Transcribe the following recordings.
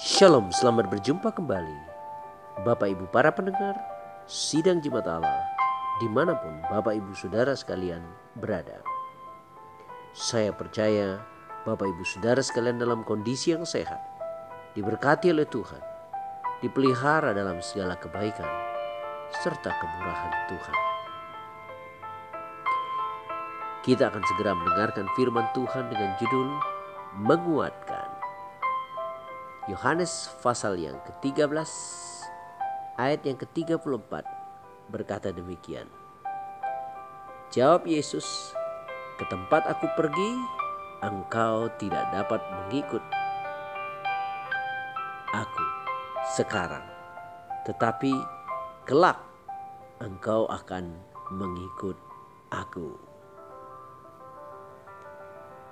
Shalom, selamat berjumpa kembali. Bapak Ibu para pendengar, Sidang Jimat Allah, di mana pun Bapak Ibu Saudara sekalian berada. Saya percaya Bapak Ibu Saudara sekalian dalam kondisi yang sehat, diberkati oleh Tuhan, dipelihara dalam segala kebaikan, serta kemurahan Tuhan. Kita akan segera mendengarkan firman Tuhan dengan judul Menguatkan. Yohanes pasal yang ke-13 ayat yang ke-34 berkata demikian. Jawab Yesus, "Ke tempat aku pergi, engkau tidak dapat mengikut aku sekarang, tetapi kelak engkau akan mengikut aku."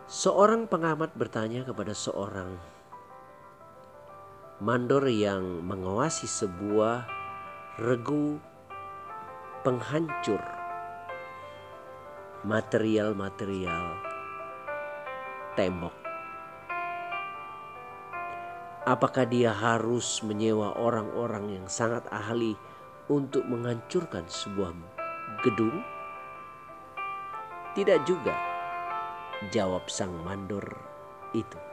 Seorang pengamat bertanya kepada seorang mandor yang mengawasi sebuah regu penghancur material-material tembok. Apakah dia harus menyewa orang-orang yang sangat ahli untuk menghancurkan sebuah gedung? Tidak juga, jawab sang mandor itu.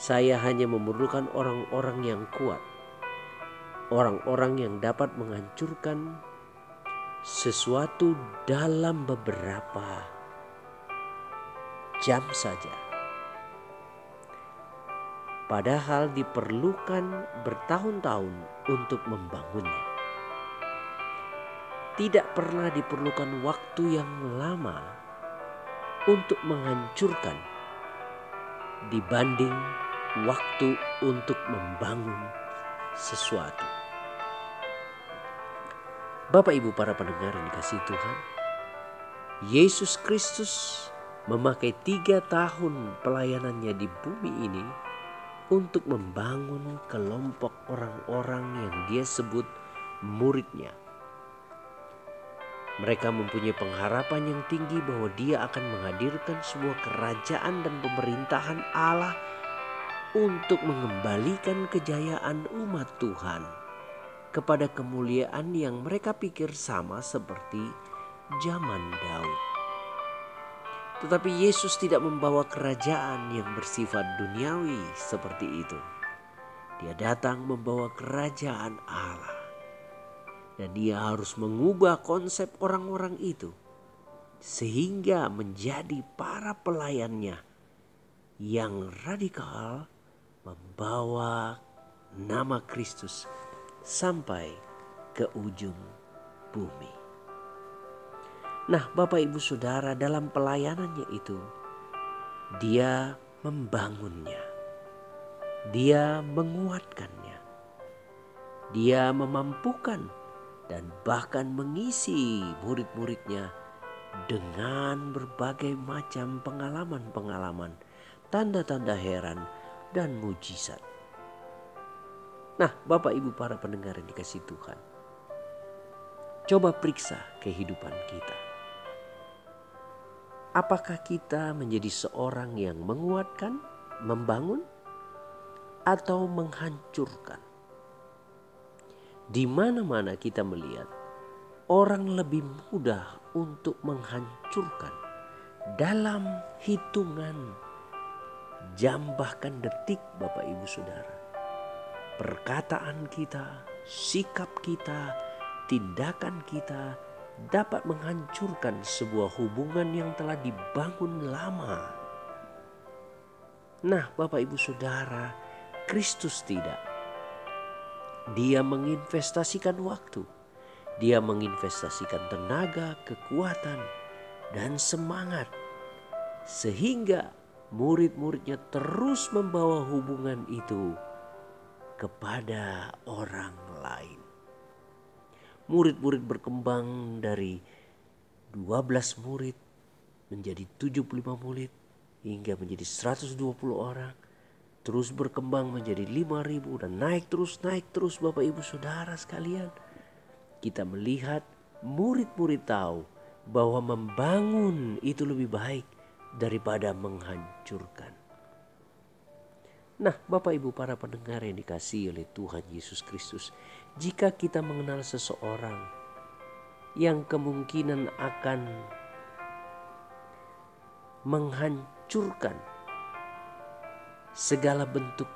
Saya hanya memerlukan orang-orang yang kuat, orang-orang yang dapat menghancurkan sesuatu dalam beberapa jam saja. Padahal diperlukan bertahun-tahun untuk membangunnya. Tidak pernah diperlukan waktu yang lama untuk menghancurkan dibanding waktu untuk membangun sesuatu. Bapak Ibu para pendengar yang dikasih Tuhan, Yesus Kristus memakai tiga tahun pelayanannya di bumi ini untuk membangun kelompok orang-orang yang dia sebut muridnya. Mereka mempunyai pengharapan yang tinggi bahwa dia akan menghadirkan sebuah kerajaan dan pemerintahan Allah untuk mengembalikan kejayaan umat Tuhan kepada kemuliaan yang mereka pikir sama seperti zaman Daud. Tetapi Yesus tidak membawa kerajaan yang bersifat duniawi seperti itu. Dia datang membawa kerajaan Allah. Dan dia harus mengubah konsep orang-orang itu sehingga menjadi para pelayannya yang radikal membawa nama Kristus sampai ke ujung bumi. Nah, Bapak Ibu Saudara, dalam pelayanannya itu, dia membangunnya, dia menguatkannya, dia memampukan, dan bahkan mengisi murid-muridnya dengan berbagai macam pengalaman-pengalaman, tanda-tanda heran, dan mujizat. Nah, Bapak Ibu para pendengar yang dikasih Tuhan. Coba periksa kehidupan kita. Apakah kita menjadi seorang yang menguatkan, membangun, atau menghancurkan? Di mana-mana kita melihat orang lebih mudah untuk menghancurkan dalam hitungan jam bahkan detik Bapak Ibu Saudara. Perkataan kita, sikap kita, tindakan kita dapat menghancurkan sebuah hubungan yang telah dibangun lama. Nah, Bapak Ibu Saudara, Kristus tidak. Dia menginvestasikan waktu. Dia menginvestasikan tenaga, kekuatan, dan semangat sehingga murid-muridnya terus membawa hubungan itu kepada orang lain. Murid-murid berkembang dari 12 murid menjadi 75 murid hingga menjadi 120 orang. Terus berkembang menjadi 5000 dan naik terus naik terus Bapak Ibu Saudara sekalian. Kita melihat murid-murid tahu bahwa membangun itu lebih baik daripada menghancurkan. Nah, Bapak Ibu para pendengar yang dikasihi oleh Tuhan Yesus Kristus, jika kita mengenal seseorang yang kemungkinan akan menghancurkan segala bentuk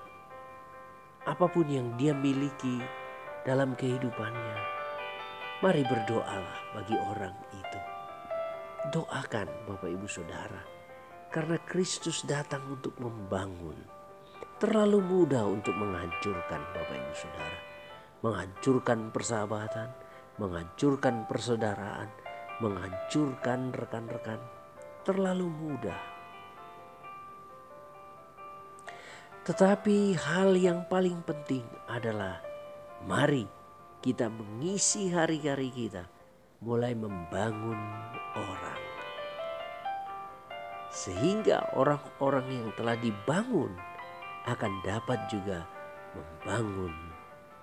apa pun yang dia miliki dalam kehidupannya, mari berdoalah bagi orang itu. Doakan Bapak Ibu Saudara, karena Kristus datang untuk membangun. Terlalu mudah untuk menghancurkan Bapak Ibu Saudara. Menghancurkan persahabatan, menghancurkan persaudaraan, menghancurkan rekan-rekan. Terlalu mudah. Tetapi hal yang paling penting adalah mari kita mengisi hari-hari kita mulai membangun orang. Sehingga orang-orang yang telah dibangun akan dapat juga membangun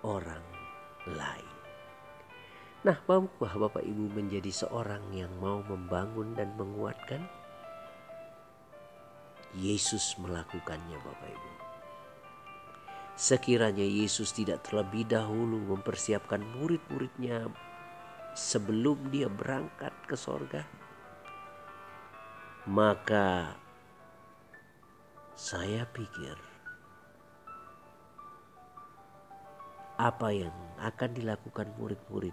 orang lain. Nah, maukah Bapak Ibu menjadi seorang yang mau membangun dan menguatkan? Yesus melakukannya Bapak Ibu. Sekiranya Yesus tidak terlebih dahulu mempersiapkan murid-muridnya sebelum dia berangkat ke sorga, maka saya pikir apa yang akan dilakukan murid-murid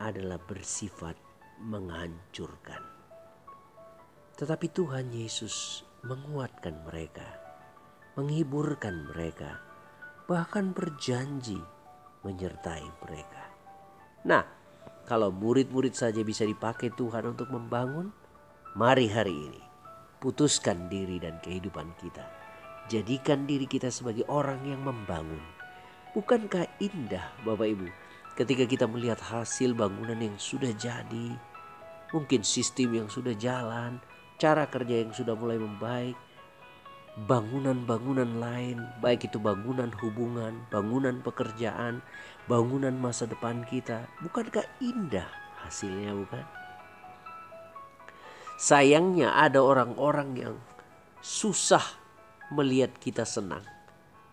adalah bersifat menghancurkan. Tetapi Tuhan Yesus menguatkan mereka, menghiburkan mereka, bahkan berjanji menyertai mereka. Nah, kalau murid-murid saja bisa dipakai Tuhan untuk membangun, mari hari ini putuskan diri dan kehidupan kita. Jadikan diri kita sebagai orang yang membangun Bukankah indah Bapak Ibu ketika kita melihat hasil bangunan yang sudah jadi, mungkin sistem yang sudah jalan, cara kerja yang sudah mulai membaik, bangunan-bangunan lain, baik itu bangunan hubungan, bangunan pekerjaan, bangunan masa depan kita, bukankah indah hasilnya bukan? Sayangnya ada orang-orang yang susah melihat kita senang.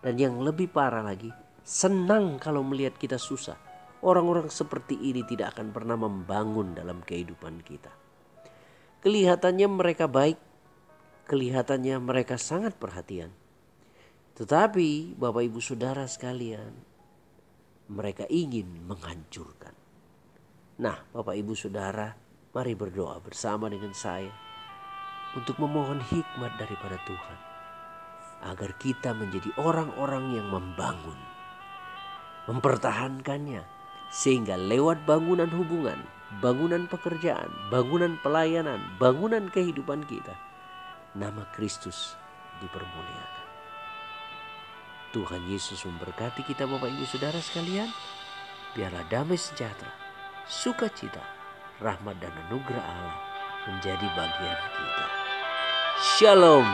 Dan yang lebih parah lagi, senang kalau melihat kita susah. Orang-orang seperti ini tidak akan pernah membangun dalam kehidupan kita. Kelihatannya mereka baik, kelihatannya mereka sangat perhatian. Tetapi Bapak Ibu Saudara sekalian, mereka ingin menghancurkan. Nah, Bapak Ibu Saudara, mari berdoa bersama dengan saya untuk memohon hikmat daripada Tuhan agar kita menjadi orang-orang yang membangun mempertahankannya sehingga lewat bangunan hubungan, bangunan pekerjaan, bangunan pelayanan, bangunan kehidupan kita, nama Kristus dipermuliakan. Tuhan Yesus memberkati kita Bapak Ibu Saudara sekalian. Biarlah damai sejahtera, sukacita, rahmat dan anugerah Allah menjadi bagian kita. Shalom.